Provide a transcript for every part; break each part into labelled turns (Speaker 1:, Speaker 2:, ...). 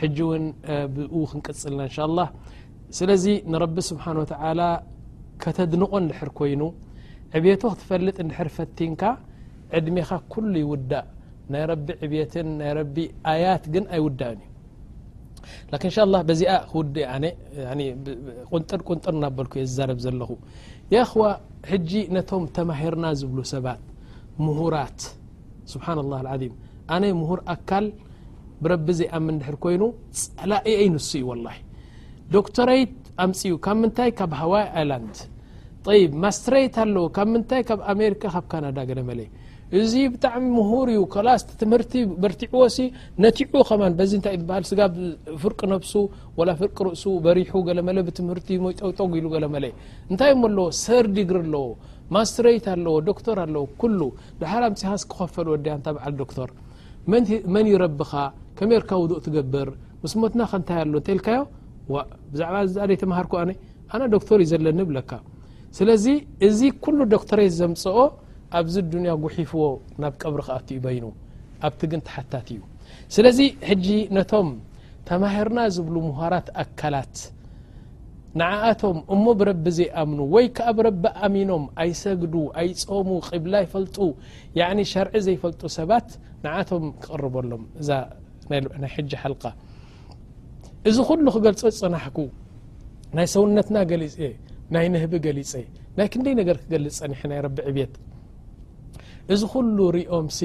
Speaker 1: ሕጂ ውን ብኡ ክንቅጽልና እንሻ ላ ስለዚ ንረቢ ስብሓን ወተላ ከተድንቖ እንድሕር ኮይኑ ዕብየቱ ክትፈልጥ እንድሕር ፈቲንካ ዕድሜኻ ኩሉ ይውዳእ ናይ ረቢ ዕብትን ናይ ረቢ ኣያት ግን ኣይውዳእን እዩ ላን እንሻ ላ በዚኣ ክውድ ኣነ ቁንጥር ቁንጥር እናበልኩ እየ ዝዛረብ ዘለኹ የኣኽዋ ሕጂ ነቶም ተማሂርና ዝብሉ ሰባት ምሁራት ስብሓን ላ ዓም ኣነ ምሁር ኣካል ብረቢ ዘይኣምን ድሕር ኮይኑ ፀላእየይ ንሱ እዩ ወላ ዶክተረይት ኣምፅኡ ካብ ምንታይ ካብ ሃዋይ ኣይላንድ ይ ማስትረይት ኣለዎ ካብ ምንታይ ካብ ኣሜሪካ ካብ ካናዳ ገለ መለ እዚ ብጣዕሚ ምሁር እዩ ላስ ትምህርቲ በርቲዕዎ ሲ ነቲዑ ከማ በዚ ንታይ እዩ ዝበሃል ስጋብ ፍርቂ ነብሱ ወላ ፍርቂ ርእሱ በሪሑ ገለ መለ ብትምህርቲ ሞይጠውጠጉ ኢሉ ገለ መለ እንታይ እሞ ኣለዎ ሰር ዲግሪ ኣለዎ ማስትረይት ኣለዎ ዶክተር ኣለዎ ኩሉ ደሓር ኣምጺኻ እስኪ ኮፈል ወደይ ኣንታ በዓል ዶክቶር መን ይረብኻ ከመይ ርካ ውዱእ ትገብር ምስ ሞትና ከ እንታይ ኣሎ እንተልካዮ ዋእ ብዛዕባ እዚ ድኣ ዘይተማሃርኩ ኣነ ኣነ ዶክቶር እዩ ዘለኒ ይብለካ ስለዚ እዚ ኩሉ ዶክተሬት ዘምጽኦ ኣብዚ ዱንያ ጉሒፍዎ ናብ ቀብሪ ክኣቱ እዩ በይኑ ኣብቲ ግን ተሓታቲ እዩ ስለዚ ሕጂ ነቶም ተማሂርና ዝብሉ ምሁራት ኣካላት ንዓኣቶም እሞ ብረቢ ዘይኣምኑ ወይ ከኣ ብረቢ ኣሚኖም ኣይሰግዱ ኣይጾሙ ቂብላ ኣይፈልጡ ያኒ ሸርዒ ዘይፈልጡ ሰባት ንዓኣቶም ክቅርበሎም እዛ ናይ ሕጂ ሓልቃ እዚ ኩሉ ክገልጾ ዝጸናሕኩ ናይ ሰውነትና ገሊጸ ናይ ንህቢ ገሊጸ ናይ ክንደይ ነገር ክገልጽ ጸኒሐ ናይ ረቢ ዕብየት እዚ ኩሉ ሪኦምሲ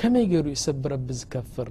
Speaker 1: ከመይ ገይሩ እዩ ሰብ ብረቢ ዝከፍር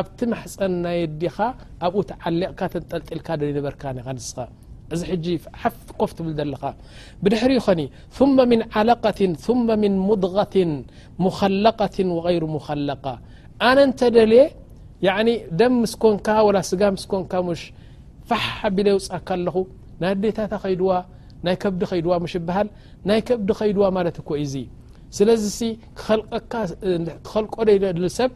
Speaker 1: ኣብቲ ማሕጸን ናይ ኣዴኻ ኣብኡ ተዓሊቕካ ተንጠልጢልካ ዶ ኣይነበርካን ኢኻ ንስኻ እዚ ሕጂ ሓፍ ኮፍ ትብል ዘለኻ ብድሕሪኡ ኸኒ ثመ ምን ዓለቀት ثመ ምን ሙድغት ሙኸለቀት ወغይሩ ሙኸለቃ ኣነ እንተ ደልየ ደም ምስ ኮንካ ወላ ስጋ ምስ ኮንካ ሙሽ ፋሕ ኣቢለ የውጻካ ኣለኹ ናይ ኣዴታታ ከይድዋ ናይ ከብዲ ከይድዋ ምሽ ይበሃል ናይ ከብዲ ከይድዋ ማለት እኮ ኢዚ ስለዚ ሲ ክኸልቀካ ክኸልቆ ደይደሊ ሰብ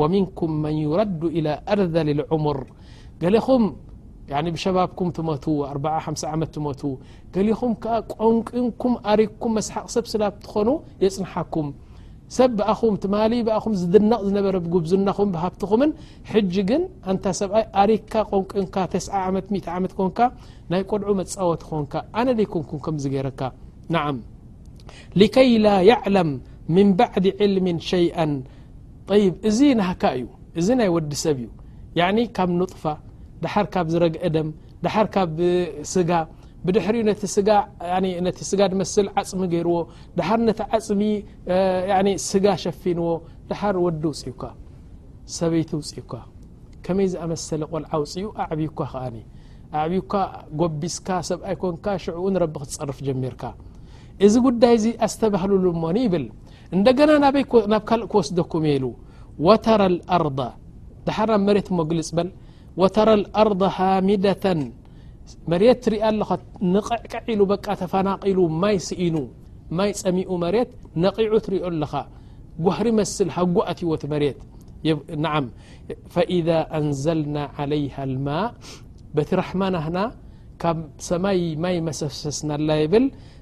Speaker 1: ወሚንኩም መን ዩረዱ ኢላ ኣርዘሊ ልዑሙር ገሌኹም ብሸባብኩም ትመቱ ኣርባዓ ሓምሳ ዓመት ትመቱ ገሌኹም ከዓ ቆንቂንኩም ኣሪግኩም መስሓቕ ሰብ ስላብ ትኾኑ የፅንሓኩም ሰብ ብኣኹም ትማሊ ብኣኹም ዝድነቕ ዝነበረ ብጉብዝናኹም ብሃብትኹምን ሕጂ ግን ኣንታ ሰብኣይ ኣሪካ ቆንቁንካ ተስዓ ዓመት ሚእቲ ዓመት ኮንካ ናይ ቆልዑ መፃወቲ ኾንካ ኣነ ደይኮንኩም ከምዚ ገይረካ ንዓም ሊከይ ላ ያዕለም ምን ባዕዲ ዕልምን ሸይኣን ጠይብ እዚ ናህካ እዩ እዚ ናይ ወዲ ሰብ እዩ ያኒ ካብ ኑጥፋ ደሓር ካብ ዝረግዐ ደም ደሓር ካብ ስጋ ብድሕሪኡ ነቲ ስጋ ነቲ ስጋ ድመስል ዓፅሚ ገይርዎ ደሓር ነቲ ዓፅሚ ስጋ ሸፊንዎ ደሓር ወዲ ውፅኡካ ሰበይቲ ውፅኡካ ከመይ ዝኣመሰለ ቆልዓ ውፅኡ ኣዕብዩካ ከኣ ኣዕብዩካ ጎቢዝካ ሰብኣይ ኮንካ ሽዕኡ ንረቢ ክትፀርፍ ጀሚርካ እዚ ጉዳይ እዚ ኣስተባህልሉ እሞኒ ይብል እንደገና ናበይ ናብ ካልእ ክወስደኩም እየ ኢሉ ወተረ ኣርض ድሓር ናብ መሬት እሞ ግልፅ በል ወተረ ኣርض ሃሚደة መሬት ትሪኣ ኣለኻ ንቕዕቅዕ ኢሉ በቃ ተፋናቒሉ ማይ ስኢኑ ማይ ፀሚኡ መሬት ነቒዑ ትሪኦ ኣለኻ ጓህሪ መስል ሃጎ ኣትዎ እቲ መሬት ንዓም ፈኢذ ኣንዘልና ዓለይሃ ልማእ በቲ ራሕማ ናህና ካብ ሰማይ ማይ መሰሰስናላ ይብል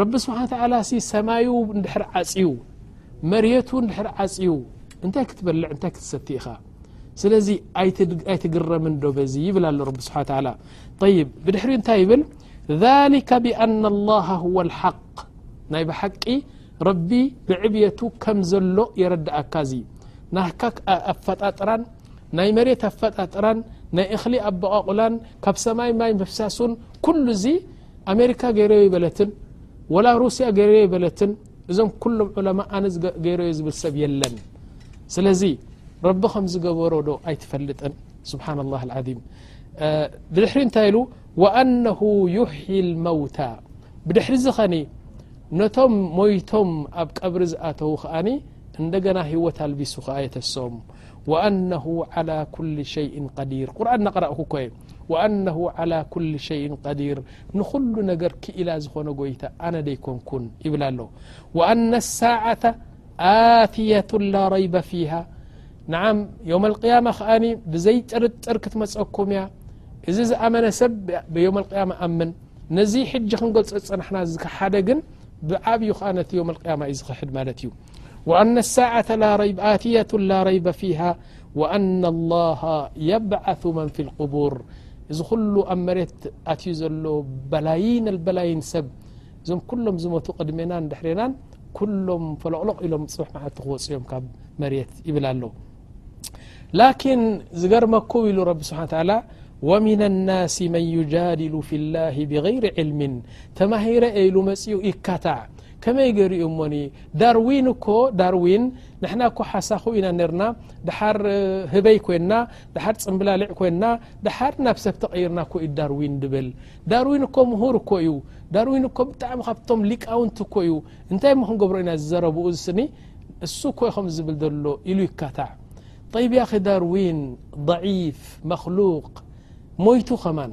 Speaker 1: ረቢ ስብሓ ተላ ሲ ሰማዩ ድር ዓፅዩ መሬቱ ድር ዓፅዩ እንታይ ክትበልዕ እታይ ክትሰቲ ኢኻ ስለዚ ኣይትግረምን ዶ በዚ ይብል ኣሎ ቢ ስሓ ላ ይ ብድሕሪ እንታይ ይብል ذሊከ ብኣና ላሃ ሁወ ሓቅ ናይ ብሓቂ ረቢ ብዕብቱ ከም ዘሎ የረዳእካ እዚ ናካ ኣፈጣጥራን ናይ መሬት ኣፈጣጥራን ናይ እኽሊ ኣበቓቑላን ካብ ሰማይ ማይ ምፍሳሱን ኩሉ ዚ ኣሜሪካ ገይረዮ ኣይበለትን ወላ ሩስያ ገይረዮ ኣይበለትን እዞም ኩሎም ዑለማ ኣነ ገይረዮ ዝብል ሰብ የለን ስለዚ ረቢ ከም ዝገበሮ ዶ ኣይትፈልጥን ስብሓና ላህ ዓም ብድሕሪ እንታይ ኢሉ ወኣነሁ ዩሕዪ ልመውታ ብድሕሪ እዚ ኸኒ ነቶም ሞይቶም ኣብ ቀብሪ ዝኣተዉ ከኣኒ እንደገና ህይወት ኣልቢሱ ከኣ የተሶም ወኣነሁ ዓላ ኩል ሸይእን ቀዲር ቁርን እናቀረእኩ እኮ እየ ወኣነሁ ዓላ ኩሊ ሸይን ቀዲር ንኹሉ ነገር ክኢላ ዝኾነ ጎይታ ኣነ ደይኮንኩን ይብል ኣሎ ወኣነ ሳዓተ ኣትየቱ ላ ረይበ ፊሃ ንዓም ዮም ኣልቅያማ ከኣኒ ብዘይ ጥርጥር ክትመፀኩም እያ እዚ ዝኣመነ ሰብ ብዮም ኣልቅያማ ኣምን ነዚ ሕጂ ክንገልጾ ዝጸናሕና ዝሓደ ግን ብዓብዩ ከዓ ነቲ ዮም ቅያማ እዩ ዝክሕድ ማለት እዩ ኣነ ሳዓተ ኣትየቱ ላ ረይበ ፊሃ ወኣነ ኣላሀ የብዓሱ መን ፊ ልቁቡር እዚ ኩሉ ኣብ መሬት ኣትዩ ዘሎ በላይን ኣልበላይን ሰብ እዞም ኩሎም ዝመቱ ቅድሜናን ድሕሬናን ኩሎም ፈለቕሎቕ ኢሎም ፅባሕ መዓልቲ ክወፅ እዮም ካብ መሬት ይብል ኣሎ ላኪን ዝገርመኩም ኢሉ ረቢ ስብሓ ተላ ወምና ናሲ መን ዩጃድሉ ፊ ላህ ብغይሪ ዕልምን ተማሂረ ኢሉ መፅኡ ይካታዕ ከመይ ገሩ እዩ እሞኒ ዳርዊን እኮ ዳርዊን ንሕና እኮ ሓሳኹ ኢና ነርና ድሓር ህበይ ኮይና ድሓር ፅምብላሊዕ ኮይና ድሓር ናብ ሰብ ተቐይርና እኮ እዩ ዳርዊን ድብል ዳርዊን እኮ ምሁር እኮ እዩ ዳርዊን እኮ ብጣዕሚ ካብቶም ሊቃውንቲ እኮ እዩ እንታይ እሞ ክንገብሮ ኢና ዝዘረብኡ ዝስኒ እሱ እኮ ዩ ከም ዝብል ዘሎ ኢሉ ይካታዕ طይብ ያኺ ዳርዊን ضዒፍ መክሉቅ ሞይቱ ከማን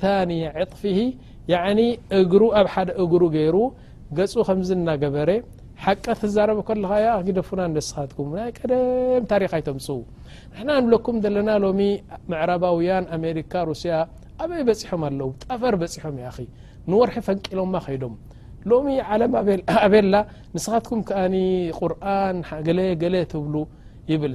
Speaker 1: ثاني ዕጥፍሂ ያኒ እግሩ ኣብ ሓደ እግሩ ገይሩ ገጹ ከምዚ እናገበረ ሓቂ ትዛረቡ ከለኻ ያ ግደፉና ንስኻትኩም ናይ ቀደም ታሪክ ኣይተምጽኡ ንሕና ንብለኩም ዘለና ሎሚ ምዕራባውያን ኣሜሪካ ሩስያ ኣበይ በጺሖም ኣለዉ ጠፈር በጺሖም ይኣኺ ንወርሒ ፈንቂሎማ ከይዶም ሎሚ ዓለም ኣበላ ንስኻትኩም ከኣ ቁርን ገለ ገለ ትብሉ ይብል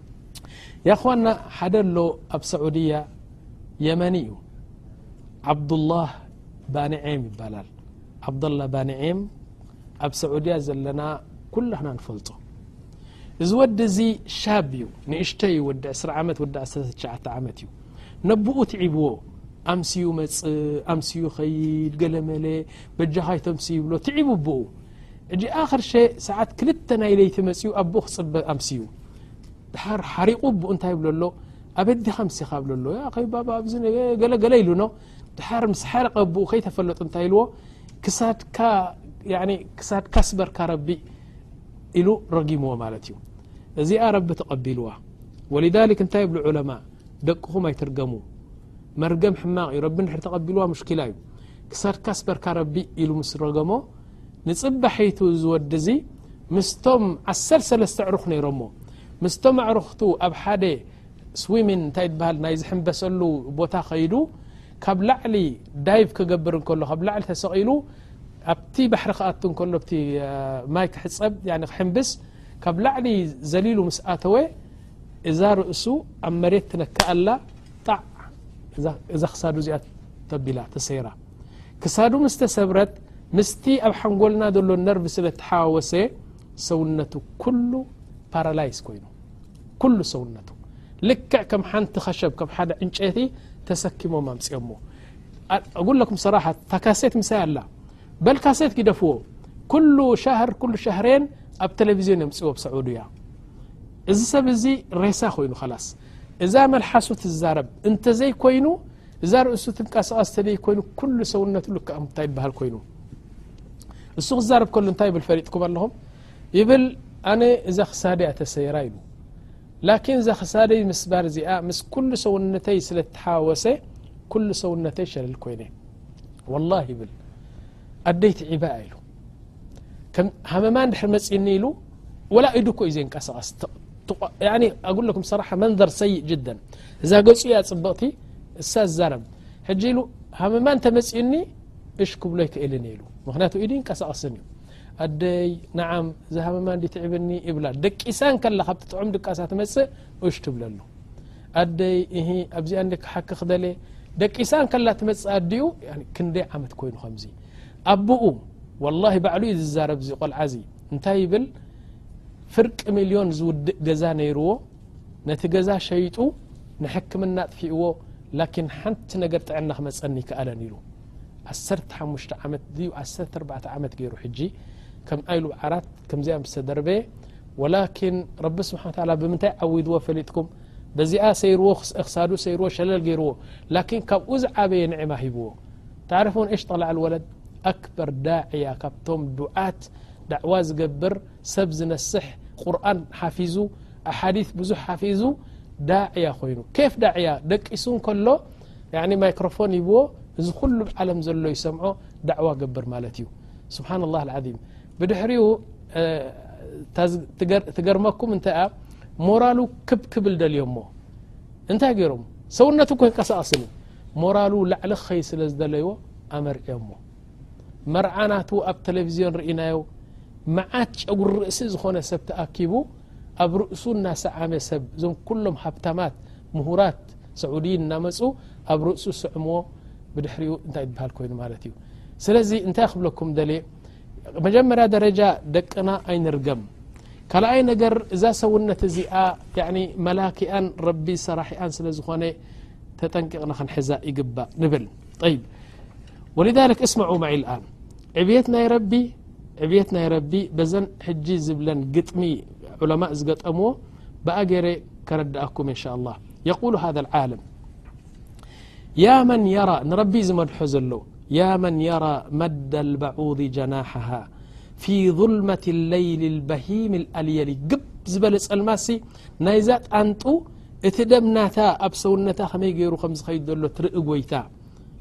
Speaker 1: ያኳና ሓደ ኣሎ ኣብ ሰዑድያ የመኒ እዩ ዓብዱላ ባንዔም ይባላል ዓብላ ባንዔም ኣብ ሰዑድያ ዘለና ኩላና ንፈልጦ እዚ ወዲ እዚ ሻብ እዩ ንእሽተ እዩ ወዲ ዕስራ ዓመት ወዲ ዓሰተትሸ ዓመት እዩ ነብኡ ትዒብዎ ኣምስዩ መፅ ኣምስዩ ኸይድ ገለመለ በጃኻይተምስ ይብሎ ትዒቡ ብኡ ሕጂ ኣክርሸ ሰዓት ክልተ ናይ ለይቲ መጺኡ ኣቦኡ ክጽበ ኣምስዩ ድሓር ሓሪቑ ኣቦኡ እንታይ ይብሎ ኣሎ ኣበይ ዲኻ ኣምሲኻ ይብሎ ኣሎ ያ ኣኸይ ባባ ኣብዚ ነገ ገለ ገለ ኢሉኖ ድሓር ምስ ሓረቐ ኣቦኡ ከይተፈለጡ እንታይ ኢልዎ ክሳድካ ያኒ ክሳድካ ስበርካ ረቢ ኢሉ ረጊምዎ ማለት እዩ እዚኣ ረቢ ተቐቢልዋ ወሊዛሊክ እንታይ ይብሉ ዑለማ ደቅኹም ኣይትርገሙ መርገም ሕማቕ እዩ ረቢ ንድሕሪ ተቐቢልዋ ሙሽኪላ እዩ ክሳድካ ስበርካ ረቢ ኢሉ ምስ ረገሞ ንጽባሒቱ እዚ ወዲ እዚ ምስቶም ዓሰርተ ሰለስተ ኣዕሩኽ ነይሮሞ ምስቶም ኣዕሩኽቱ ኣብ ሓደ ስዊሚን እንታይ ትበሃል ናይ ዝሕምበሰሉ ቦታ ከይዱ ካብ ላዕሊ ዳይቭ ክገብር እንከሎ ካብ ላዕሊ ተሰቒሉ ኣብቲ ባሕሪ ክኣቱ እንከሎ ቲ ማይ ክሕፀብ ክሕምብስ ካብ ላዕሊ ዘሊሉ ምስ ኣተወ እዛ ርእሱ ኣብ መሬት ትነክኣላ ጣዕ እዛ ክሳዱ እዚኣ ተቢላ ተሰይራ ክሳዱ ምስ ተሰብረት ምስቲ ኣብ ሓንጎልና ዘሎ ነርቭ ስለ ተሓዋወሰ ሰውነቱ ኩሉ ፓራላይዝ ኮይኑ ኩሉ ሰውነቱ ልክዕ ከም ሓንቲ ኸሸብ ከም ሓደ ዕንጨይቲ ተሰኪሞም ኣምፅኦሞ ኣጉለኩም ሰራሓ እታ ካሴት ምሳይ ኣላ በል ካሴት ጊደፍዎ ኩሉ ሻህር ኩሉ ሻህሬን ኣብ ቴሌቭዝዮን የምፅዎ ብ ሰዑድያ እዚ ሰብ እዚ ሬሳ ኮይኑ ኸላስ እዛ መልሓሱ ትዛረብ እንተዘይኮይኑ እዛ ርእሱ ትንቀሳቐስ ተደይ ኮይኑ ኩሉ ሰውነቱ ልክዕ እንታይ ይበሃል ኮይኑ እሱ ክዛርብ ከሉ እንታይ ይብል ፈሊጥኩም ኣለኹም ይብል ኣነ እዛ ክሳደይ ኣተሰይራ ኢሉ ላኪን እዛ ክሳደይ ምስባር እዚኣ ምስ ኩሉ ሰውነተይ ስለ ተሓዋወሰ ኩሉ ሰውነተይ ሸለል ኮይነ ወላ ይብል ኣደይ ትዒባ ኢሉ ከም ሃመማ ድሕር መፅኒ ኢሉ ወላ ኢዱ እኮ እዩ ዘይንቀሳቐስ ኣጉለኩም ሰራሓ መንዘር ሰይእ ጅደ እዛ ገፁ እያ ፅብቕቲ እሳ ዛረብ ሕጂ ኢሉ ሃመማ እንተ መፅኒ እሽ ክብሎ ኣይክእልን ኢሉ ምክንያቱ ኢዱ ይንቀሳቐስን እዩ ኣደይ ንዓም እዛ ሃመማ እንዲ ትዕብኒ ይብላ ደቂሳን ከላ ካብቲ ጥዑም ድቃሳ ትመፅእ እሽ ትብለሉ ኣደይ እ ኣብዚኣ እንደ ክሓክክደለ ደቂሳን ከላ ትመፅእ ኣዲኡ ክንደይ ዓመት ኮይኑ ከምዚ ኣቡኡ ዋላሂ ባዕሉ እዩ ዝዛረብ እዚ ቆልዓ እዚ እንታይ ይብል ፍርቂ ሚልዮን ዝውድእ ገዛ ነይርዎ ነቲ ገዛ ሸይጡ ንሕክምና ኣጥፊእዎ ላኪን ሓንቲ ነገር ጥዕና ክመፀኒ ይከኣለን ኢሉ ዓሰርተ ሓሙሽተ ዓመት ድዩ ዓሰርተ ኣርባዕተ ዓመት ገይሩ ሕጂ ከም ኣይሉ ዓራት ከምዚኣ ምስ ተደርበየ ወላኪን ረቢ ስብሓን ተዓላ ብምንታይ ዓዊድዎ ፈሊጥኩም በዚኣ ሰይርዎ ክሳዱ ሰይርዎ ሸለል ገይርዎ ላኪን ካብኡ ዝዓበየ ንዕማ ሂብዎ ታሪኹን እሽ ጠላዕ ኣልወለድ ኣክበር ዳዕያ ካብቶም ዱዓት ዳዕዋ ዝገብር ሰብ ዝነስሕ ቁርን ሓፊዙ ኣሓዲት ብዙሕ ሓፊዙ ዳዕያ ኮይኑ ኬፍ ዳዕያ ደቂሱ ከሎ ማይክሮፎን ይብዎ እዚ ኩሉ ዓለም ዘሎ ይሰምዖ ዳዕዋ ገብር ማለት እዩ ስብሓና ላህ ዓዚም ብድሕሪኡ ትገርመኩም እንታይኣ ሞራሉ ክብ ክብል ደልዮሞ እንታይ ገይሮም ሰውነቱ ኮንቀሳቀስን እዩ ሞራሉ ላዕሊ ክኸይድ ስለ ዝደለይዎ ኣመርዕዮሞ። መርዓ ናቱ ኣብ ተለቪዝዮን ርኢናዮ፣ መዓት ጨጉሪ ርእሲ ዝኾነ ሰብ ተኣኪቡ ኣብ ርእሱ እናሰዓመ ሰብ እዞም ኩሎም ሃብታማት ምሁራት ሰዑድይን እናመጹ ኣብ ርእሱ ዝስዕምዎ ብድሕሪኡ እንታይ ትበሃል ኮይኑ ማለት እዩ። ስለዚ እንታይ ክብለኩም ደልየ መጀመርያ ደረጃ ደቅና ኣይንርገም ካልኣይ ነገር እዛ ሰውነት እዚኣ መላኪኣን ረቢ ሰራሒኣን ስለ ዝኾነ ተጠንቂቕና ክንሕዛ ይግባእ ንብል ይ ወልዛልክ እስማዑ ማዒ ልኣን ዕብት ናይ ረቢ ዕብት ናይ ረቢ በዘን ሕጂ ዝብለን ግጥሚ ዑለማእ ዝገጠምዎ ብኣ ገይረ ከረድኣኩም እንሻ ላ የቁሉ ሃ ዓለም ያ መን የራ ንረቢ ዝመድሖ ዘሎ ያ መን የራ መዳ ልበዑض ጀናሓሃ ፊ ظልመት ለይሊ ልበሂም ኣልየሊ ግብ ዝበለ ጸልማሲ ናይዛ ጣንጡ እቲ ደም ናታ ኣብ ሰውነታ ከመይ ገይሩ ከም ዝኸይድ ዘሎ ትርኢ ጎይታ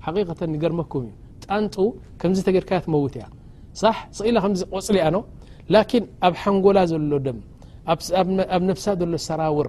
Speaker 1: ሓቂቀተ ይገርመኩም እዩ ጣንጡ ከምዚ ተገድካያ ትመውት እያ ሳሕ ስኢላ ከምዚ ቆፅሊ ኣኖ ላኪን ኣብ ሓንጎላ ዘሎ ደም ኣብ ነፍሳ ዘሎ ሰራውር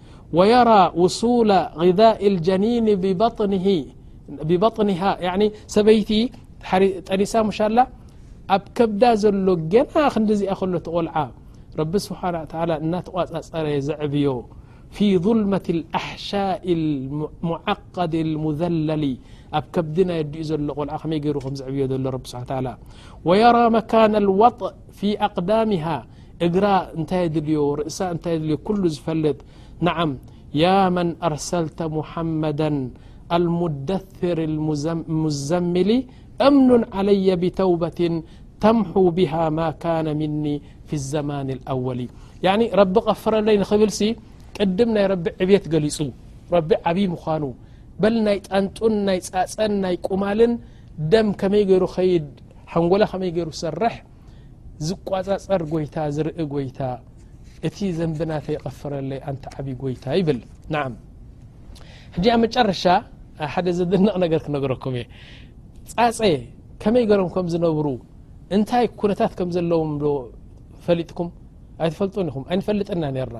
Speaker 1: ويرى وصول غذاء الجنين ببطنها يعني سبيت ጠنس مشل اب كبد زل جنا خ ز ل غلع رب سبحانه وتعلى نتغ ر زعبي في ظلمة الأحشاء المعقد المذلل اب كبدني ኡ ل غلع م ير زعي رب سحا تلى ويرى مكان الوطء في أقدامها ر ت رእ كل لጥ نعم يا من أرسلة محمدا المدثر المزمل أمن علي بتوبة تمحو بها ما كان مني في الزمان الأول يعن رب غفرلي نبل س قدم ي رب عብت ل رب عبي مخن بل ናي ጣنط ናي ፀ ናي قمل ደም ከመይ ገይሩ ኸይድ ሓንጎላ ከመይ ገይሩ ሰርሕ ዝቋፃፀር ጎይታ ዝርኢ ጎይታ እቲ ዘንብናተ ይቐፍረለይ ኣንተ ዓብ ጎይታ ይብል ን ሕጂ ኣብ መጨረሻ ሓደ ዘድንቕ ነገር ክነገረኩም እየ ፃፀ ከመይ ገሮም ከም ዝነብሩ እንታይ ኩነታት ከም ዘለዎም ዶ ፈሊጥኩም ኣይትፈልጡን ኢኹም ኣይንፈልጥና ነርና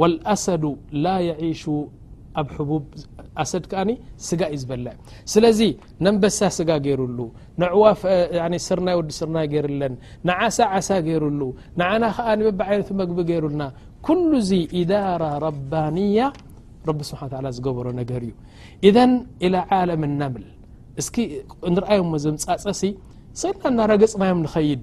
Speaker 1: ወልኣሰዱ ላ የዒሹ ኣብ ሕቡብ ኣሰድ ከኣ ስጋ እዩ ዝበልዕ ስለዚ ነንበሳ ስጋ ገይሩሉ ንዕዋፍ ስርናይ ወዲ ስርናይ ገይርለን ንዓሳ ዓሳ ገይሩሉ ንዓና ከዓ ንበብ ዓይነቱ መግቢ ገይሩልና ኩሉ እዚ ኢዳራ ረባንያ ረቢ ስብሓ ላ ዝገበሮ ነገር እዩ እዘን ኢላ ዓለም እናምል እስኪ ንርኣዮ ሞ ዘምፃፀሲ ሰድና እናረገፅናዮም ንኸይድ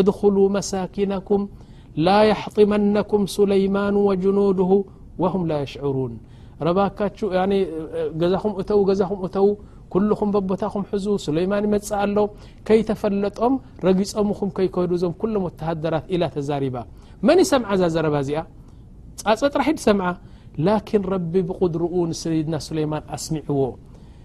Speaker 1: እድኹሉ መሳኪነኩም ላ የሕጢመነኩም ሱለይማን ወጅኑድሁ ወሁም ላ የሽዑሩን ረባካቹ ገዛኹም እተዉ ገዛኹም እተዉ ኩሉኹም በቦታኹም ሕዙ ሱለይማን ይመጽእ ኣሎ ከይተፈለጦም ረጊጾምኹም ከይከዱ እዞም ኩሎም ወተሃደራት ኢላ ተዛሪባ መን ይሰምዓ እዛ ዘረባ እዚኣ ጻጸ ጥራሕ ድሰምዓ ላኪን ረቢ ብቁድርኡ ንሰይድና ሱለይማን ኣስሚዕዎ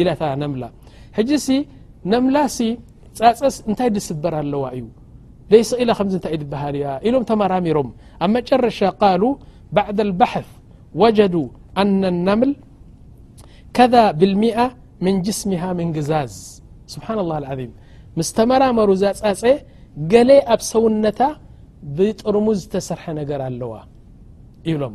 Speaker 1: ኢላ እታ ነምላ ሕጂ ሲ ነምላ ሲ ጻጸስ እንታይ ድስበር ኣለዋ እዩ ደይስቅ ኢላ ከምዚ እንታይ እዩ ድበሃል እያ ኢሎም ተመራሚሮም ኣብ መጨረሻ ቃሉ ባዕድ ልባሕት ወጀዱ ኣነ ነምል ከذ ብልሚኣ ምን ጅስምሃ ምን ግዛዝ ስብሓና ላه ዓም ምስ ተመራመሩ እዛ ፃፀ ገሌ ኣብ ሰውነታ ብጥርሙዝ ዝተሰርሐ ነገር ኣለዋ ይብሎም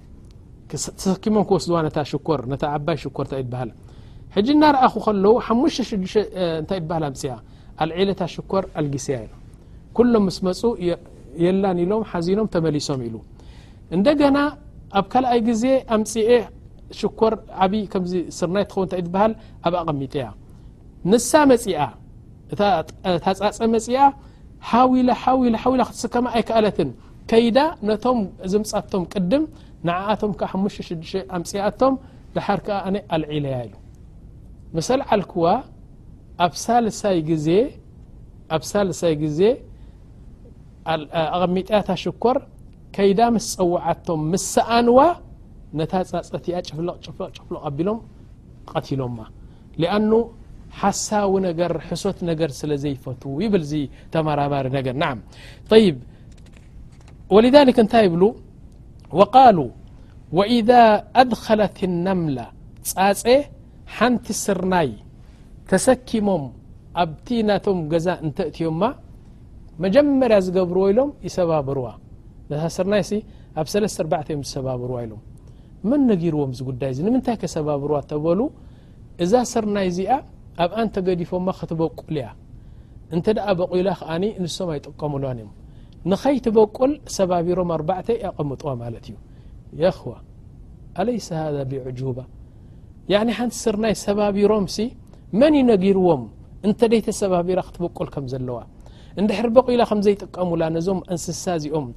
Speaker 1: ተሰኪሞም ክወስድዋ ነታ ሽኮር ነታ ዓባይ ሽኮር እንታይ ይበሃል ሕጂ እናረኣኹ ከለዉ ሓሙሽተ ሽዱሽተ እንታይ ይበሃል ኣምፅኣ ኣልዒለታ ሽኮር ኣልጊሰያ ኢሉ ኩሎም ምስ መፁ የላን ኢሎም ሓዚኖም ተመሊሶም ኢሉ እንደገና ኣብ ካልኣይ ግዜ ኣምፅኤ ሽኮር ዓብይ ከምዚ ስርናይ ትኸውን እንታይ ትበሃል ኣብ ኣቐሚጠ እያ ንሳ መፅኣ እታ ፃፀ መፅኣ ሓዊላ ሓዊላ ሓዊላ ክትስከማ ኣይከኣለትን ከይዳ ነቶም ዝምጻቶም ቅድም ንዓኣቶም ከ ሓሙሽተ ሽዱሽተ ኣምጺኣቶም ደሓር ከኣ ኣነ ኣልዒለያ ኢሉ ምስ ኣልዓልክዋ ኣብ ሳልሳይ ግዜ ኣብ ሳልሳይ ግዜ ኣቐሚጥያ እታ ሽኮር ከይዳ ምስ ጸውዓቶም ምስ ሰኣንዋ ነታ ጻጸትያ ጭፍለቕ ጭፍለቕ ጭፍለቕ ኣቢሎም ቐቲሎማ ሊኣኑ ሓሳዊ ነገር ሕሶት ነገር ስለ ዘይፈትዉ ይብል እዚ ተመራማሪ ነገር ን ይ ወልሊክ እንታይ ይብሉ ወቃሉ ወኢዛ ኣድኸለት ነምላ ፃፀ ሓንቲ ስርናይ ተሰኪሞም ኣብቲ ናቶም ገዛ እንተእትዮማ መጀመርያ ዝገብርዎ ኢሎም ይሰባብርዋ ነታ ስርናይ ሲ ኣብ ሰለስተ ኣርባዕተ እዮም ዝሰባብርዋ ኢሎም መን ነጊርዎም እዚ ጉዳይ እዚ ንምንታይ ከሰባብርዋ ተበሉ እዛ ስርናይ እዚኣ ኣብኣ እንተ ገዲፎማ ክትበቁል እያ እንተ በቂላ ከኣ ንሶም ኣይጥቀሙሏን እዮም ንኸይትበቁል ሰባቢሮም ኣርባዕተ ኣቐምጥዋ ማለት እዩ የኽዋ ኣለይሰ ሃذ ብዕጁባ ያኒ ሓንቲ ስርናይ ሰባቢሮም ሲ መን እዩ ነጊርዎም እንተ ደይተሰባቢራ ክትበቁል ከም ዘለዋ እንድሕር በቂላ ከም ዘይጥቀሙላ ነዞም እንስሳ እዚኦም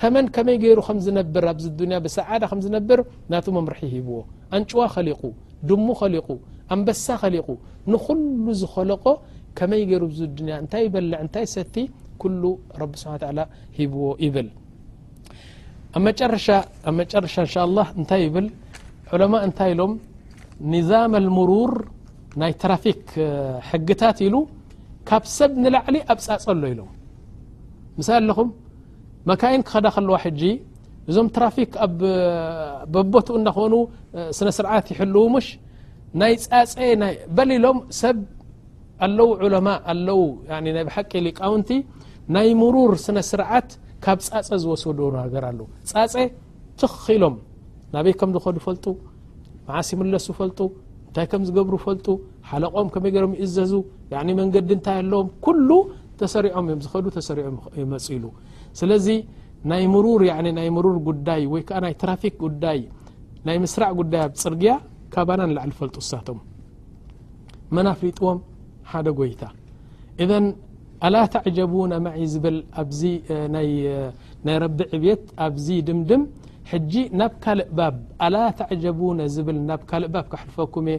Speaker 1: ተመን ከመይ ገይሩ ከም ዝነብር ኣብዚ ዱንያ ብሰዓዳ ከም ዝነብር ናቱ መምርሒ ሂብዎ ኣንጭዋ ኸሊቁ ድሙ ኸሊቁ ኣንበሳ ኸሊቁ ንኹሉ ዝኸለቆ ከመይ ገይሩ ኣብዚ ዱንያ እንታይ ይበልዕ እንታይ ይሰቲ ኩሉ ረቢ ስብሓን ተዓላ ሂብዎ ይብል ኣብ መጨረሻ ኣብ መጨረሻ እንሻ ኣላህ እንታይ ይብል ዑለማ እንታይ ኢሎም ኒዛም ኣልምሩር ናይ ትራፊክ ሕግታት ኢሉ ካብ ሰብ ንላዕሊ ኣብፃፀሎ ኢሎም ምሳይ ኣለኹም መካይን ክኸዳ ከለዋ ሕጂ እዞም ትራፊክ ኣብ በቦትኡ እዳኾኑ ስነ ስርዓት ይሕልው ሙሽ ናይ ፃፀ በል ኢሎም ሰብ ኣለው ዑለማ ኣለው ናይ ብሓቂ ሊቃውንቲ ናይ ምሩር ስነ ስርዓት ካብ ፃፀ ዝወሰዱ ነገር ኣለው ፃፀ ትኽ ኢሎም ናበይ ከም ዝኸዱ ፈልጡ መዓስ ይምለሱ ፈልጡ እንታይ ከም ዝገብሩ ፈልጡ ሓለቆም ከመይ ገሮም ይእዘዙ ያኒ መንገዲ እንታይ ኣለዎም ኩሉ ተሰሪዖም እዮም ዝኸዱ ተሰሪዖም ይመፁ ኢሉ ስለዚ ናይ ምሩር ያኒ ናይ ምሩር ጉዳይ ወይ ከዓ ናይ ትራፊክ ጉዳይ ናይ ምስራዕ ጉዳይ ኣብ ፅርግያ ካባና ንላዕሊ ፈልጡ ሳቶም መን ኣፍሊጥዎም ሓደ ጎይታ እዘን ኣላ ተዕጀቡና ማዒ ዝብል ኣብዚ ናይ ረቢ ዕብት ኣብዚ ድምድም ሕጂ ናብ ካልእ ባብ ኣላ ተዕጀቡነ ዝብል ናብ ካልእ ባብ ካሕልፈኩም እየ